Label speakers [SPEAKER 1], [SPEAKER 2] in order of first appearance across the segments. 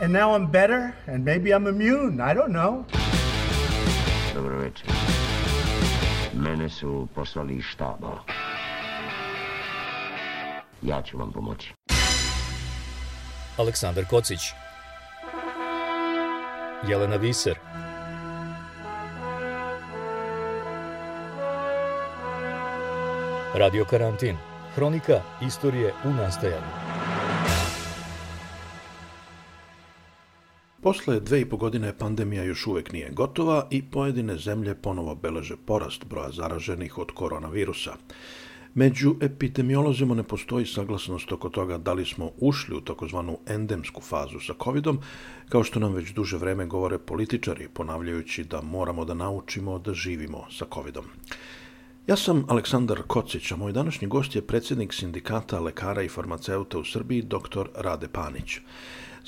[SPEAKER 1] And now I'm better and maybe I'm immune, I don't know.
[SPEAKER 2] Dobro večer. Mene su poslali iz štaba. Ja ću vam pomoći.
[SPEAKER 3] Aleksandar Kocić Jelena Viser Radio Karantin Hronika istorije u nastajanju
[SPEAKER 4] Posle dve i po godine pandemija još uvek nije gotova i pojedine zemlje ponovo beleže porast broja zaraženih od koronavirusa. Među epidemiolozima ne postoji saglasnost oko toga da li smo ušli u takozvanu endemsku fazu sa covidom, kao što nam već duže vreme govore političari, ponavljajući da moramo da naučimo da živimo sa covidom. Ja sam Aleksandar Kocić, a moj današnji gost je predsednik sindikata lekara i farmaceuta u Srbiji, dr. Rade Panić.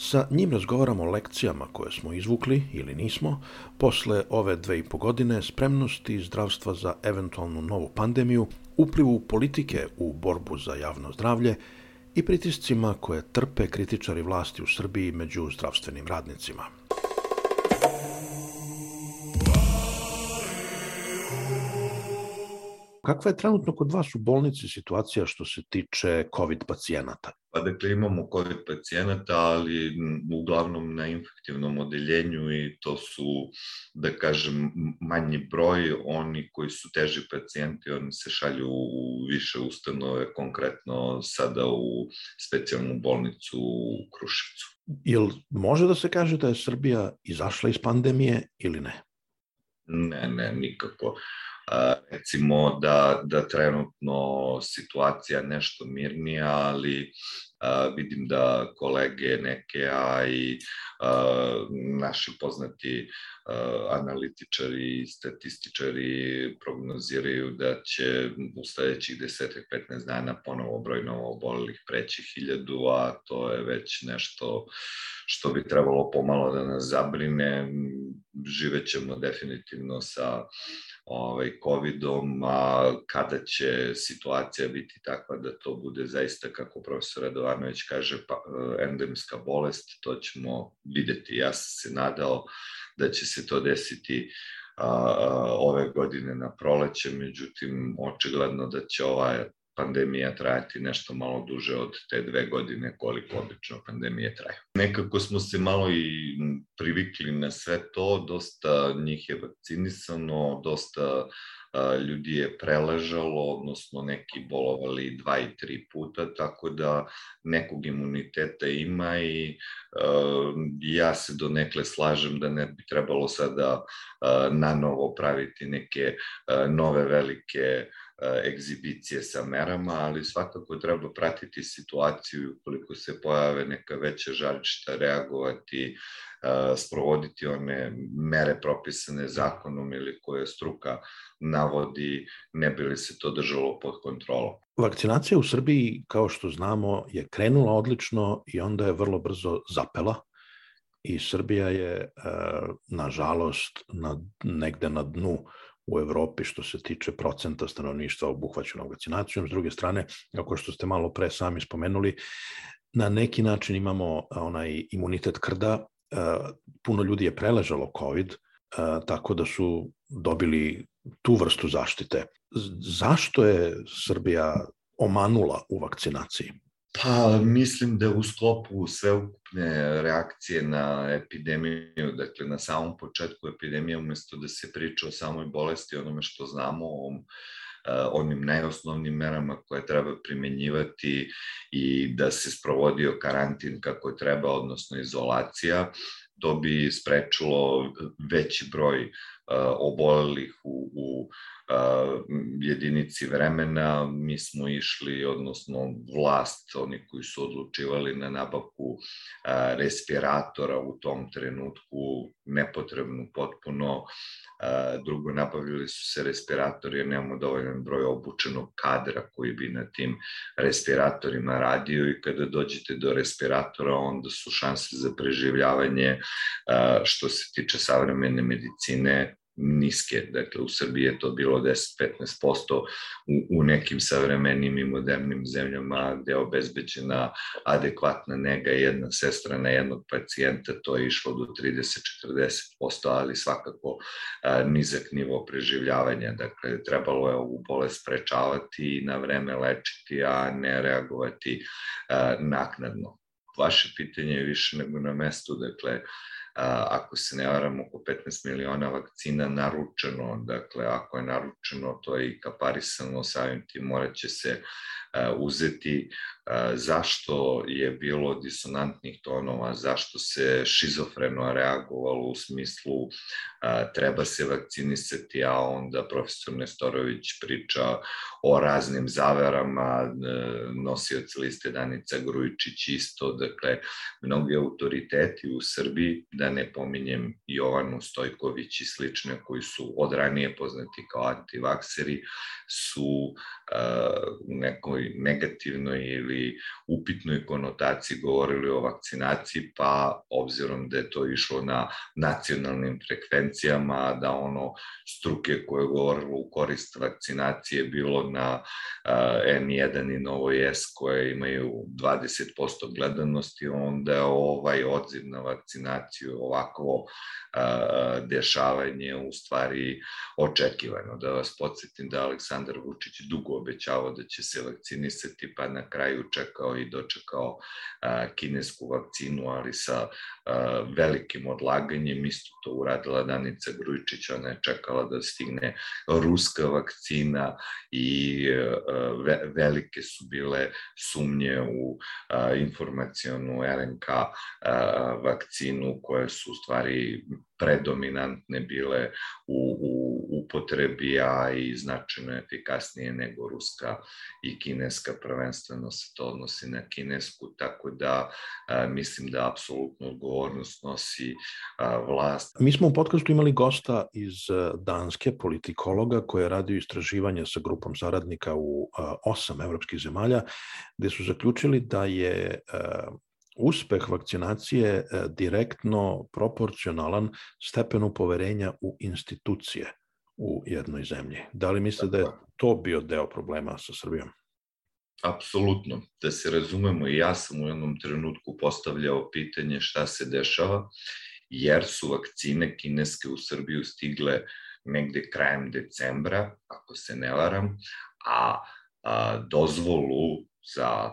[SPEAKER 4] Sa njim razgovaramo o lekcijama koje smo izvukli ili nismo posle ove dve i po godine spremnosti zdravstva za eventualnu novu pandemiju, uplivu politike u borbu za javno zdravlje i pritiscima koje trpe kritičari vlasti u Srbiji među zdravstvenim radnicima. Kakva je trenutno kod vas u bolnici situacija što se tiče COVID pacijenata?
[SPEAKER 5] Pa dakle imamo COVID pacijenata, ali uglavnom na infektivnom odeljenju i to su, da kažem, manji broj. Oni koji su teži pacijenti, oni se šalju u više ustanove, konkretno sada u specijalnu bolnicu u Kruševcu.
[SPEAKER 4] Jel može da se kaže da je Srbija izašla iz pandemije ili ne?
[SPEAKER 5] Ne, ne, nikako recimo da, da trenutno situacija nešto mirnija, ali vidim da kolege neke, a i a, naši poznati analitičari i statističari prognoziraju da će u sledećih 10-15 dana ponovo broj novobolelih preći hiljadu, a to je već nešto što bi trebalo pomalo da nas zabrine. Živećemo definitivno sa ovaj, COVID-om, a kada će situacija biti takva da to bude zaista, kako profesor Radovanović kaže, pa, e, endemska bolest, to ćemo videti. Ja sam se nadao da će se to desiti a, ove godine na proleće, međutim, očigledno da će ova pandemija trajati nešto malo duže od te dve godine koliko obično pandemije traje. Nekako smo se malo i privikli na sve to, dosta njih je vakcinisano, dosta ljudi je preležalo, odnosno neki bolovali dva i tri puta, tako da nekog imuniteta ima i uh, ja se do nekle slažem da ne bi trebalo sada uh, na novo praviti neke nove velike egzibicije sa merama, ali svakako treba pratiti situaciju ukoliko se pojave neka veća žarišta, reagovati, sprovoditi one mere propisane zakonom ili koje struka navodi, ne bi li se to držalo pod kontrolom.
[SPEAKER 4] Vakcinacija u Srbiji, kao što znamo, je krenula odlično i onda je vrlo brzo zapela i Srbija je, nažalost, na, negde na dnu u Evropi što se tiče procenta stanovništva obuhvaćenog vakcinacijom. S druge strane, ako što ste malo pre sami spomenuli, na neki način imamo onaj imunitet krda, puno ljudi je preležalo COVID, tako da su dobili tu vrstu zaštite. Zašto je Srbija omanula u vakcinaciji?
[SPEAKER 5] Pa mislim da u sklopu sveukupne reakcije na epidemiju, dakle na samom početku epidemije, umesto da se priča o samoj bolesti, onome što znamo, o onim najosnovnim merama koje treba primenjivati i da se sprovodio karantin kako treba, odnosno izolacija, to bi sprečilo veći broj obolelih u, u jedinici vremena mi smo išli, odnosno vlast, oni koji su odlučivali na nabavku respiratora u tom trenutku, nepotrebno potpuno, drugo nabavili su se respiratori jer nemamo dovoljan broj obučenog kadra koji bi na tim respiratorima radio i kada dođete do respiratora onda su šanse za preživljavanje što se tiče savremene medicine niske. Dakle, u Srbiji je to bilo 10-15%, u, u nekim savremenim i modernim zemljama gde je obezbeđena adekvatna nega jedna sestra na jednog pacijenta, to je išlo do 30-40%, ali svakako a, nizak nivo preživljavanja. Dakle, trebalo je ovu bolest sprečavati i na vreme lečiti, a ne reagovati a, naknadno. Vaše pitanje je više nego na mestu, dakle, ako se ne varam, oko 15 miliona vakcina naručeno, dakle, ako je naručeno, to je i kaparisano, samim tim morat će se uzeti zašto je bilo disonantnih tonova, zašto se šizofreno reagovalo u smislu treba se vakcinisati, a onda profesor Nestorović priča o raznim zaverama, nosioc liste Danica Grujičić isto, dakle, mnogi autoriteti u Srbiji, da ne pominjem Jovanu Stojković i slične koji su od ranije poznati kao antivakseri, su u nekoj negativnoj ili upitnoj konotaciji govorili o vakcinaciji, pa obzirom da je to išlo na nacionalnim frekvencijama, da ono struke koje je govorilo u korist vakcinacije bilo na N1 i Novo S koje imaju 20% gledanosti, onda je ovaj odziv na vakcinaciju ovako dešavanje u stvari očekivano. Da vas podsjetim da Aleksandar Vučić dugo obećavao da će se vakcinisati, pa na kraju čekao i dočekao kinesku vakcinu, ali sa velikim odlaganjem. Isto to uradila Danica Grujičić, ona je čekala da stigne ruska vakcina i velike su bile sumnje u a, informacionu RNK vakcinu koje su u stvari predominantne bile u, u upotrebi, a i značajno efikasnije nego ruska i kineska, prvenstveno se to odnosi na kinesku, tako da mislim da apsolutno odgovornost nosi vlast.
[SPEAKER 4] Mi smo u podcastu imali gosta iz Danske, politikologa, koji je radio istraživanje sa grupom saradnika u a, osam evropskih zemalja, gde su zaključili da je uspeh vakcinacije e, direktno proporcionalan stepenu poverenja u institucije u jednoj zemlji. Da li mislite da je to bio deo problema sa Srbijom?
[SPEAKER 5] Apsolutno. Da se razumemo, i ja sam u jednom trenutku postavljao pitanje šta se dešava, jer su vakcine kineske u Srbiju stigle negde krajem decembra, ako se ne varam, a, a dozvolu za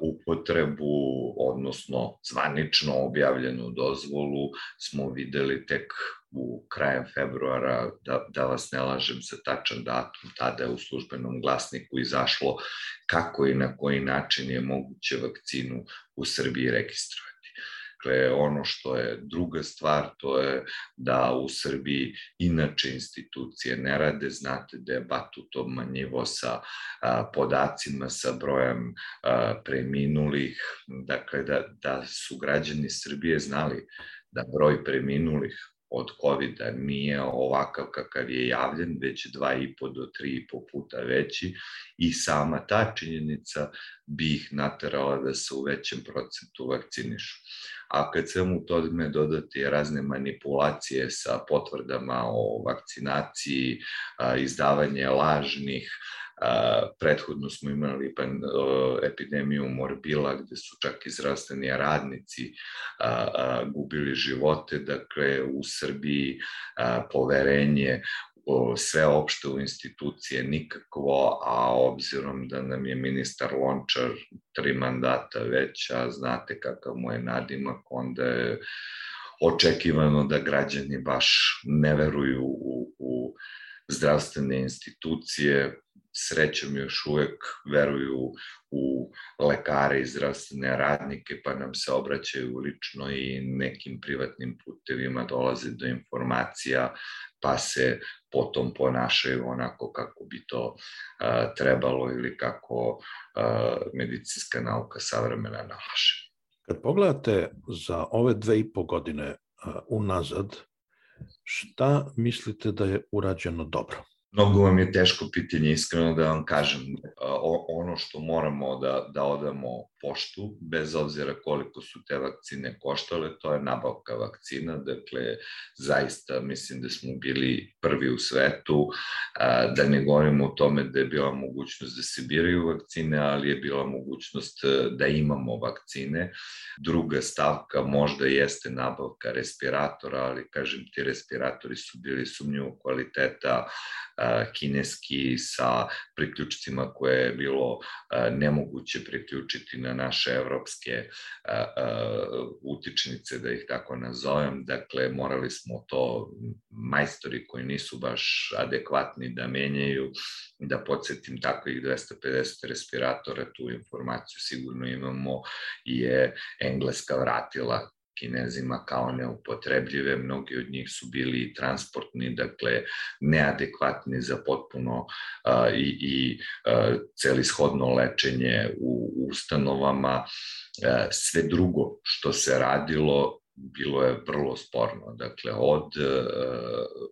[SPEAKER 5] upotrebu, odnosno zvanično objavljenu dozvolu, smo videli tek u krajem februara, da, da vas ne lažem za tačan datum, tada je u službenom glasniku izašlo kako i na koji način je moguće vakcinu u Srbiji registrovati. Dakle, ono što je druga stvar, to je da u Srbiji inače institucije ne rade, znate da je Batut obmanjivo sa a, podacima, sa brojem a, preminulih, dakle da, da su građani Srbije znali da broj preminulih od covid nije ovakav kakav je javljen, već 2,5 do 3,5 puta veći. I sama ta činjenica bi ih naterala da se u većem procentu vakcinišu. A kad svemu tome dodati razne manipulacije sa potvrdama o vakcinaciji, izdavanje lažnih, prethodno smo imali epidemiju morbila gde su čak i zdravstveni radnici gubili živote, dakle u Srbiji poverenje o, sve opšte u institucije nikakvo, a obzirom da nam je ministar Lončar tri mandata već, a znate kakav mu je nadimak, onda je očekivano da građani baš ne veruju u, u zdravstvene institucije, srećom još uvek veruju u lekare i zdravstvene radnike, pa nam se obraćaju lično i nekim privatnim putevima dolaze do informacija, pa se potom ponašaju onako kako bi to a, trebalo ili kako a, medicinska nauka savremena nalaže.
[SPEAKER 4] Kad pogledate za ove dve i po godine unazad, šta mislite da je urađeno dobro?
[SPEAKER 5] Mnogo vam je teško pitanje, iskreno da vam kažem. Ono što moramo da, da odamo poštu, bez obzira koliko su te vakcine koštale, to je nabavka vakcina. Dakle, zaista mislim da smo bili prvi u svetu, da ne govorimo o tome da je bila mogućnost da se biraju vakcine, ali je bila mogućnost e, da imamo vakcine. Druga stavka možda jeste nabavka respiratora, ali kažem ti respiratori su bili sumnjivo kvaliteta, kineski sa priključcima koje je bilo nemoguće priključiti na naše evropske utičnice, da ih tako nazovem. Dakle, morali smo to majstori koji nisu baš adekvatni da menjaju, da podsjetim takvih 250 respiratora, tu informaciju sigurno imamo, je Engleska vratila kinezima kao neupotrebljive, mnogi od njih su bili transportni, dakle neadekvatni za potpuno a, i, i a, celishodno lečenje u ustanovama. A, sve drugo što se radilo bilo je vrlo sporno. Dakle, od e,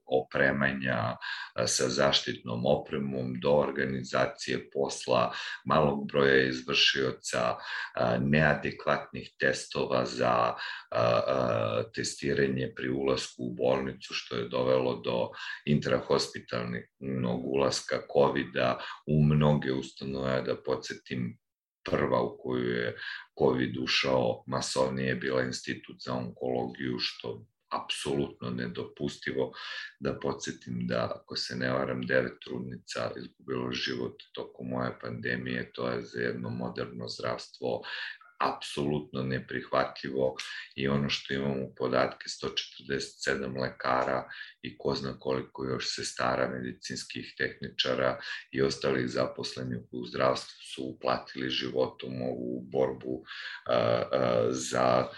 [SPEAKER 5] opremanja e, sa zaštitnom opremom do organizacije posla, malog broja izvršioca, e, neadekvatnih testova za testiranje pri ulasku u bolnicu, što je dovelo do intrahospitalnog ulaska COVID-a u mnoge ustanove, da podsjetim, prva u koju je COVID ušao masovnije je bila institut za onkologiju, što apsolutno nedopustivo. Da podsjetim da, ako se ne varam, devet trudnica izgubilo život tokom moje pandemije, to je za jedno moderno zdravstvo apsolutno neprihvatljivo i ono što imamo podatke 147 lekara i ko zna koliko još se stara medicinskih tehničara i ostalih zaposlenih u zdravstvu su uplatili životom ovu borbu a, a, za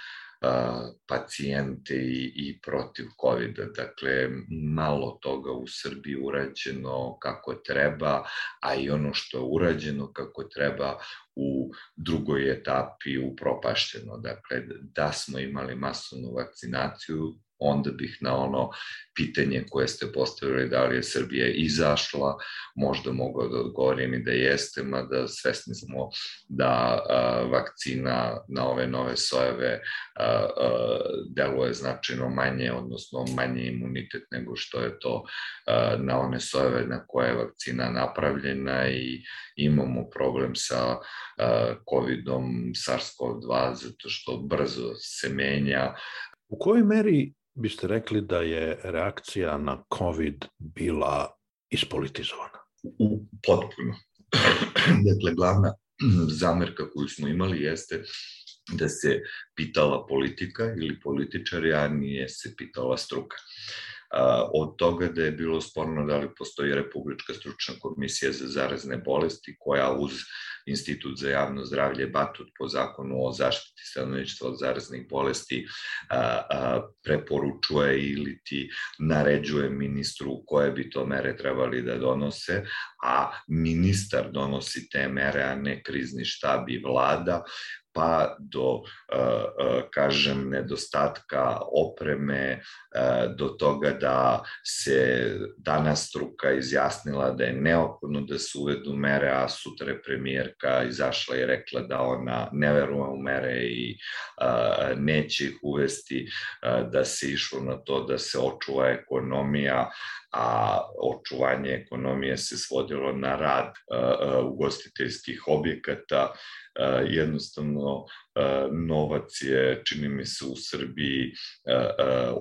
[SPEAKER 5] pacijente i, i protiv covid -a. Dakle, malo toga u Srbiji urađeno kako treba, a i ono što je urađeno kako treba u drugoj etapi upropašteno. Dakle, da smo imali masovnu vakcinaciju, onda bih na ono pitanje koje ste postavili da li je Srbija izašla, možda mogao da odgovorim i da jeste, mada svesni smo da a, vakcina na ove nove sojeve a, a, deluje značajno manje, odnosno manje imunitet nego što je to a, na one sojeve na koje je vakcina napravljena i imamo problem sa COVID-om, SARS-CoV-2, zato što brzo se menja.
[SPEAKER 4] U kojoj meri biste rekli da je reakcija na COVID bila ispolitizovana?
[SPEAKER 5] U, potpuno. dakle, glavna zamerka koju smo imali jeste da se pitala politika ili političari, a nije se pitala struka od toga da je bilo sporno da li postoji Republička stručna komisija za zarazne bolesti koja uz Institut za javno zdravlje Batut po zakonu o zaštiti stanovništva od zaraznih bolesti preporučuje ili ti naređuje ministru koje bi to mere trebali da donose, a ministar donosi te mere, a ne krizni štab i vlada, pa do, e, e, kažem, nedostatka opreme, e, do toga da se danas struka izjasnila da je neophodno da se uvedu mere, a sutra je premijerka izašla i rekla da ona ne veruje u mere i neće ih uvesti, da se išlo na to da se očuva ekonomija, a očuvanje ekonomije se svodilo na rad ugostiteljskih objekata, jednostavno novac je, čini mi se, u Srbiji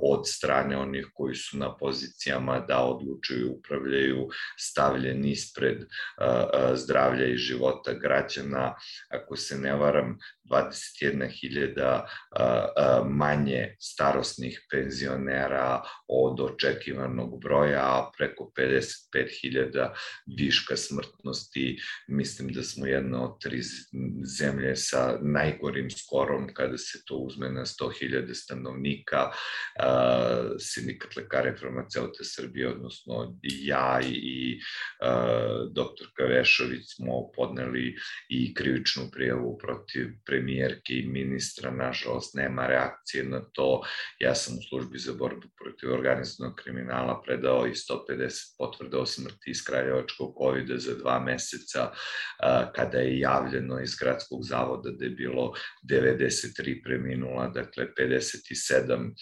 [SPEAKER 5] od strane onih koji su na pozicijama da odlučuju upravljaju stavljen ispred zdravlja i života građana. Ako se ne varam, 21.000 manje starosnih penzionera od očekivanog broja, a preko 55.000 viška smrtnosti. Mislim da smo jedna od tri zemlje sa najgorim skorom kada se to uzme na 100.000 stanovnika. Sindikat lekara i farmaceuta Srbije, odnosno ja i dr. Kavešović smo podneli i krivičnu prijavu protiv premijerke i ministra. Nažalost, nema reakcije na to. Ja sam u službi za borbu protiv organizovanog kriminala predao i 150 potvrda o smrti iz kraljevačkog covid za dva meseca, kada je javljeno iz gradskog zavoda da je bilo 93 preminula, dakle 57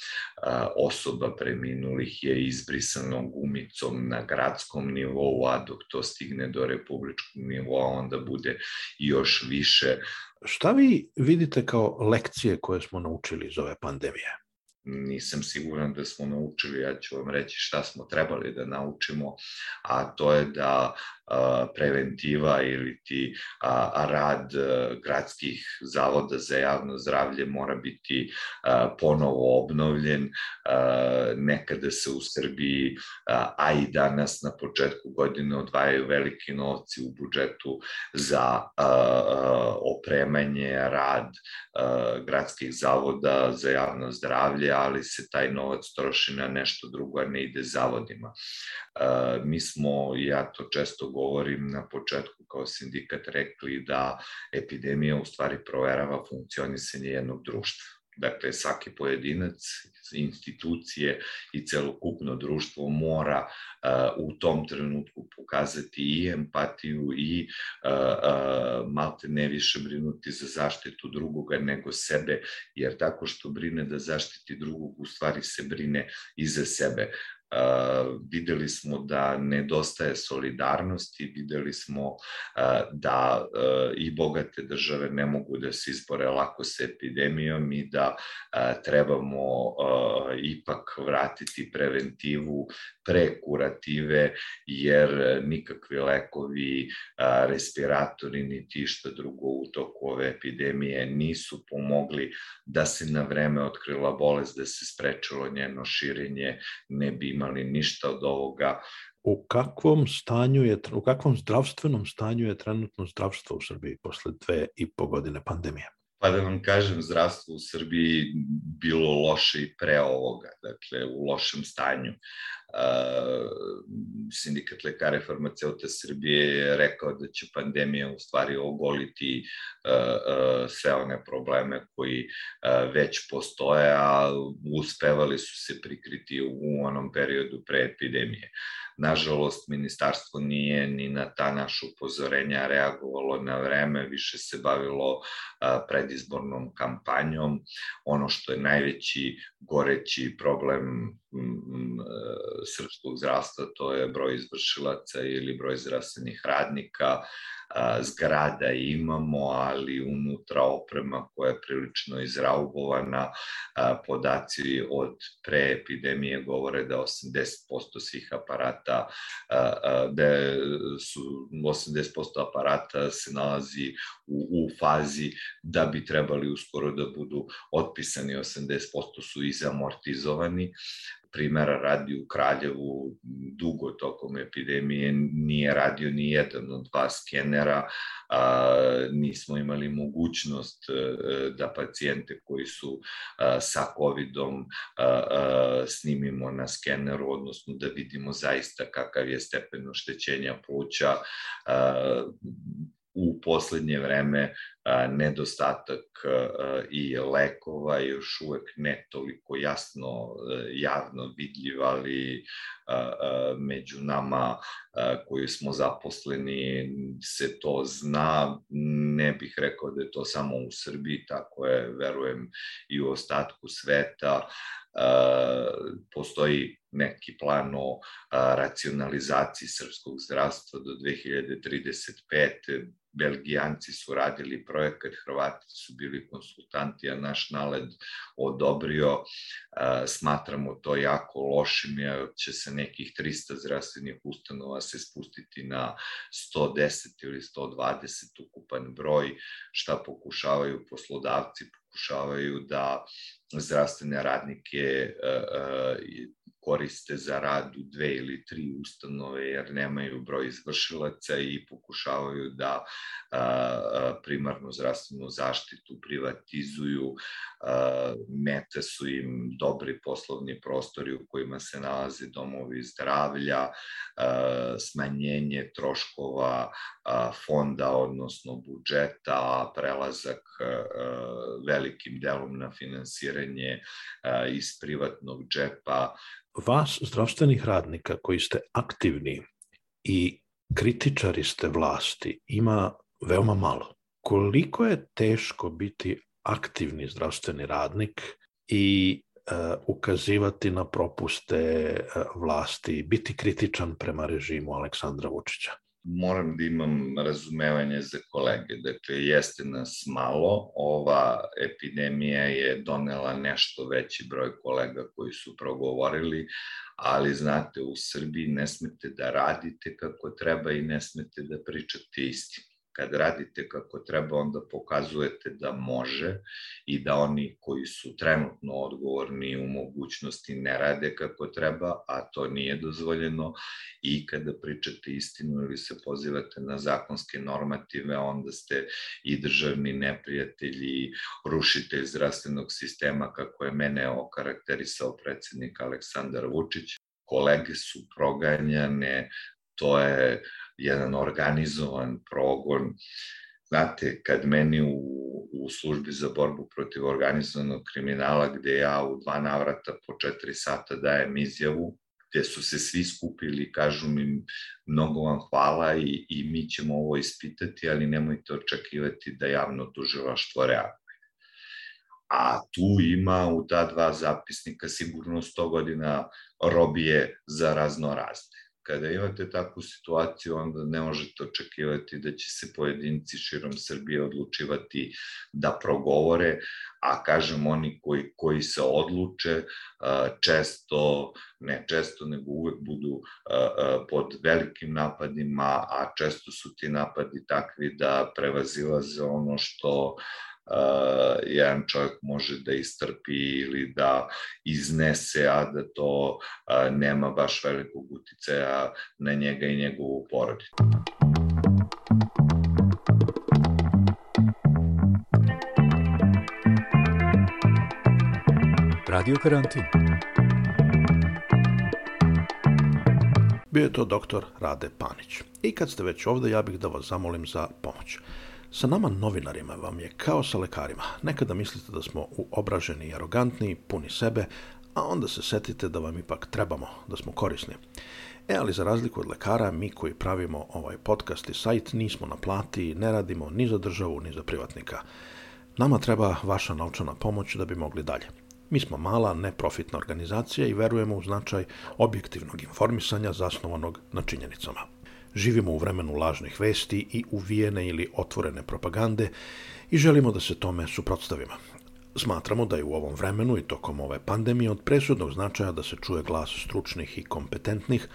[SPEAKER 5] osoba preminulih je izbrisano gumicom na gradskom nivou, a dok to stigne do republičkog nivoa, onda bude još više.
[SPEAKER 4] Šta vi vidite kao lekcije koje smo naučili iz ove pandemije?
[SPEAKER 5] nisam siguran da smo naučili, ja ću vam reći šta smo trebali da naučimo, a to je da preventiva ili ti rad gradskih zavoda za javno zdravlje mora biti ponovo obnovljen. Nekada se u Srbiji, a i danas na početku godine odvajaju veliki novci u budžetu za opremanje, rad gradskih zavoda za javno zdravlje, ali se taj novac troši na nešto drugo, a ne ide zavodima. Mi smo, ja to često govorim na početku kao sindikat rekli da epidemija u stvari proverava funkcionisanje jednog društva Dakle, svaki pojedinac, institucije i celokupno društvo mora uh, u tom trenutku pokazati i empatiju i uh, uh, malte ne više brinuti za zaštitu drugoga nego sebe, jer tako što brine da zaštiti drugog, u stvari se brine i za sebe. Uh, videli smo da nedostaje solidarnosti, videli smo uh, da uh, i bogate države ne mogu da se izbore lako sa epidemijom i da trebamo ipak vratiti preventivu pre kurative, jer nikakvi lekovi, respiratori, niti šta drugo u toku ove epidemije nisu pomogli da se na vreme otkrila bolest, da se sprečilo njeno širenje, ne bi imali ništa od ovoga.
[SPEAKER 4] U kakvom stanju je, u kakvom zdravstvenom stanju je trenutno zdravstvo u Srbiji posle dve i po godine pandemije?
[SPEAKER 5] Pa da vam kažem, zdravstvo u Srbiji bilo loše i pre ovoga, dakle u lošem stanju. Sindikat lekare farmaceuta Srbije je rekao da će pandemija u stvari ogoliti sve one probleme koji već postoje, a uspevali su se prikriti u onom periodu pre epidemije. Nažalost, ministarstvo nije ni na ta naša upozorenja reagovalo na vreme, više se bavilo predizbornom kampanjom. Ono što je najveći goreći problem srpskog zdravstva, to je broj izvršilaca ili broj zdravstvenih radnika, zgrada imamo, ali unutra oprema koja je prilično izraubovana. Podaci od pre epidemije govore da 80% svih aparata, da su 80% aparata se nalazi u, u fazi da bi trebali uskoro da budu otpisani, 80% su izamortizovani primera radi u Kraljevu dugo tokom epidemije nije radio ni jedan od dva skenera, a, nismo imali mogućnost a, e, da pacijente koji su a, sa COVID-om snimimo na skeneru, odnosno da vidimo zaista kakav je stepen oštećenja pluća u poslednje vreme nedostatak i lekova još uvek ne toliko jasno javno vidljiv, ali među nama koji smo zaposleni se to zna. Ne bih rekao da je to samo u Srbiji, tako je, verujem, i u ostatku sveta postoji neki plan o racionalizaciji srpskog zdravstva do 2035. Belgijanci su radili projekat, Hrvati su bili konsultanti, a naš naled odobrio. Smatramo to jako lošim, jer će se nekih 300 zdravstvenih ustanova se spustiti na 110 ili 120 ukupan broj, šta pokušavaju poslodavci, pokušavaju da zdravstvene radnike koriste za rad u dve ili tri ustanove jer nemaju broj izvršilaca i pokušavaju da primarnu zdravstvenu zaštitu privatizuju, mete su im dobri poslovni prostori u kojima se nalaze domovi zdravlja, smanjenje troškova fonda, odnosno budžeta, prelazak velikim delom na finansiranje iz privatnog džepa,
[SPEAKER 4] vas, zdravstvenih radnika, koji ste aktivni i kritičari ste vlasti, ima veoma malo. Koliko je teško biti aktivni zdravstveni radnik i uh, ukazivati na propuste uh, vlasti, biti kritičan prema režimu Aleksandra Vučića?
[SPEAKER 5] Moram da imam razumevanje za kolege. Dakle, jeste nas malo, ova epidemija je donela nešto veći broj kolega koji su progovorili, ali znate, u Srbiji ne smete da radite kako treba i ne smete da pričate istinu kad radite kako treba, onda pokazujete da može i da oni koji su trenutno odgovorni u mogućnosti ne rade kako treba, a to nije dozvoljeno i kada pričate istinu ili se pozivate na zakonske normative, onda ste i državni neprijatelji, rušitelj zdravstvenog sistema, kako je mene okarakterisao predsednik Aleksandar Vučić. Kolege su proganjane, to je jedan organizovan progon. Znate, kad meni u, u službi za borbu protiv organizovanog kriminala, gde ja u dva navrata po četiri sata dajem izjavu, gde su se svi skupili kažu mi mnogo vam hvala i, i mi ćemo ovo ispitati, ali nemojte očekivati da javno tužilaštvo reaguje. A tu ima u ta dva zapisnika sigurno 100 godina robije za razno razne Kada imate takvu situaciju, onda ne možete očekivati da će se pojedinci širom Srbije odlučivati da progovore, a kažem oni koji, koji se odluče često, ne često, nego uvek budu pod velikim napadima, a često su ti napadi takvi da prevazilaze ono što uh, jedan čovjek može da istrpi ili da iznese, a da to uh, nema baš velikog uticaja na njega i njegovu porodicu.
[SPEAKER 3] Radio karantin.
[SPEAKER 4] Bio je to doktor Rade Panić. I kad ste već ovde, ja bih da vas zamolim za pomoć. Sa nama novinarima vam je kao sa lekarima. Nekada mislite da smo uobraženi i arogantni, puni sebe, a onda se setite da vam ipak trebamo, da smo korisni. E, ali za razliku od lekara, mi koji pravimo ovaj podcast i sajt nismo na plati, ne radimo ni za državu, ni za privatnika. Nama treba vaša naučana pomoć da bi mogli dalje. Mi smo mala, neprofitna organizacija i verujemo u značaj objektivnog informisanja zasnovanog na činjenicama. Živimo u vremenu lažnih vesti i uvijene ili otvorene propagande i želimo da se tome suprotstavimo. Smatramo da je u ovom vremenu i tokom ove pandemije od presudnog značaja da se čuje glas stručnih i kompetentnih,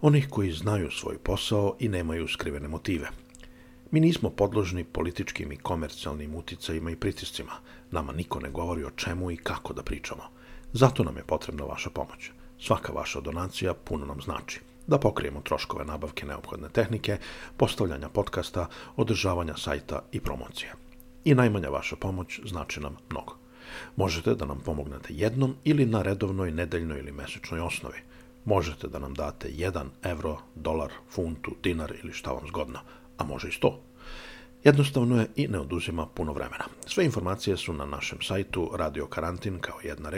[SPEAKER 4] onih koji znaju svoj posao i nemaju skrivene motive. Mi nismo podložni političkim i komercijalnim uticajima i pritiscima. Nama niko ne govori o čemu i kako da pričamo. Zato nam je potrebna vaša pomoć. Svaka vaša donacija puno nam znači da pokrijemo troškove nabavke neophodne tehnike, postavljanja podcasta, održavanja sajta i promocije. I najmanja vaša pomoć znači nam mnogo. Možete da nam pomognete jednom ili na redovnoj nedeljnoj ili mesečnoj osnovi. Možete da nam date 1 evro, dolar, funtu, dinar ili šta vam zgodno, a može i 100. Jednostavno je i ne oduzima puno vremena. Sve informacije su na našem sajtu radiokarantin kao jedna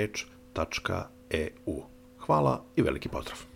[SPEAKER 4] .eu. Hvala i veliki pozdrav!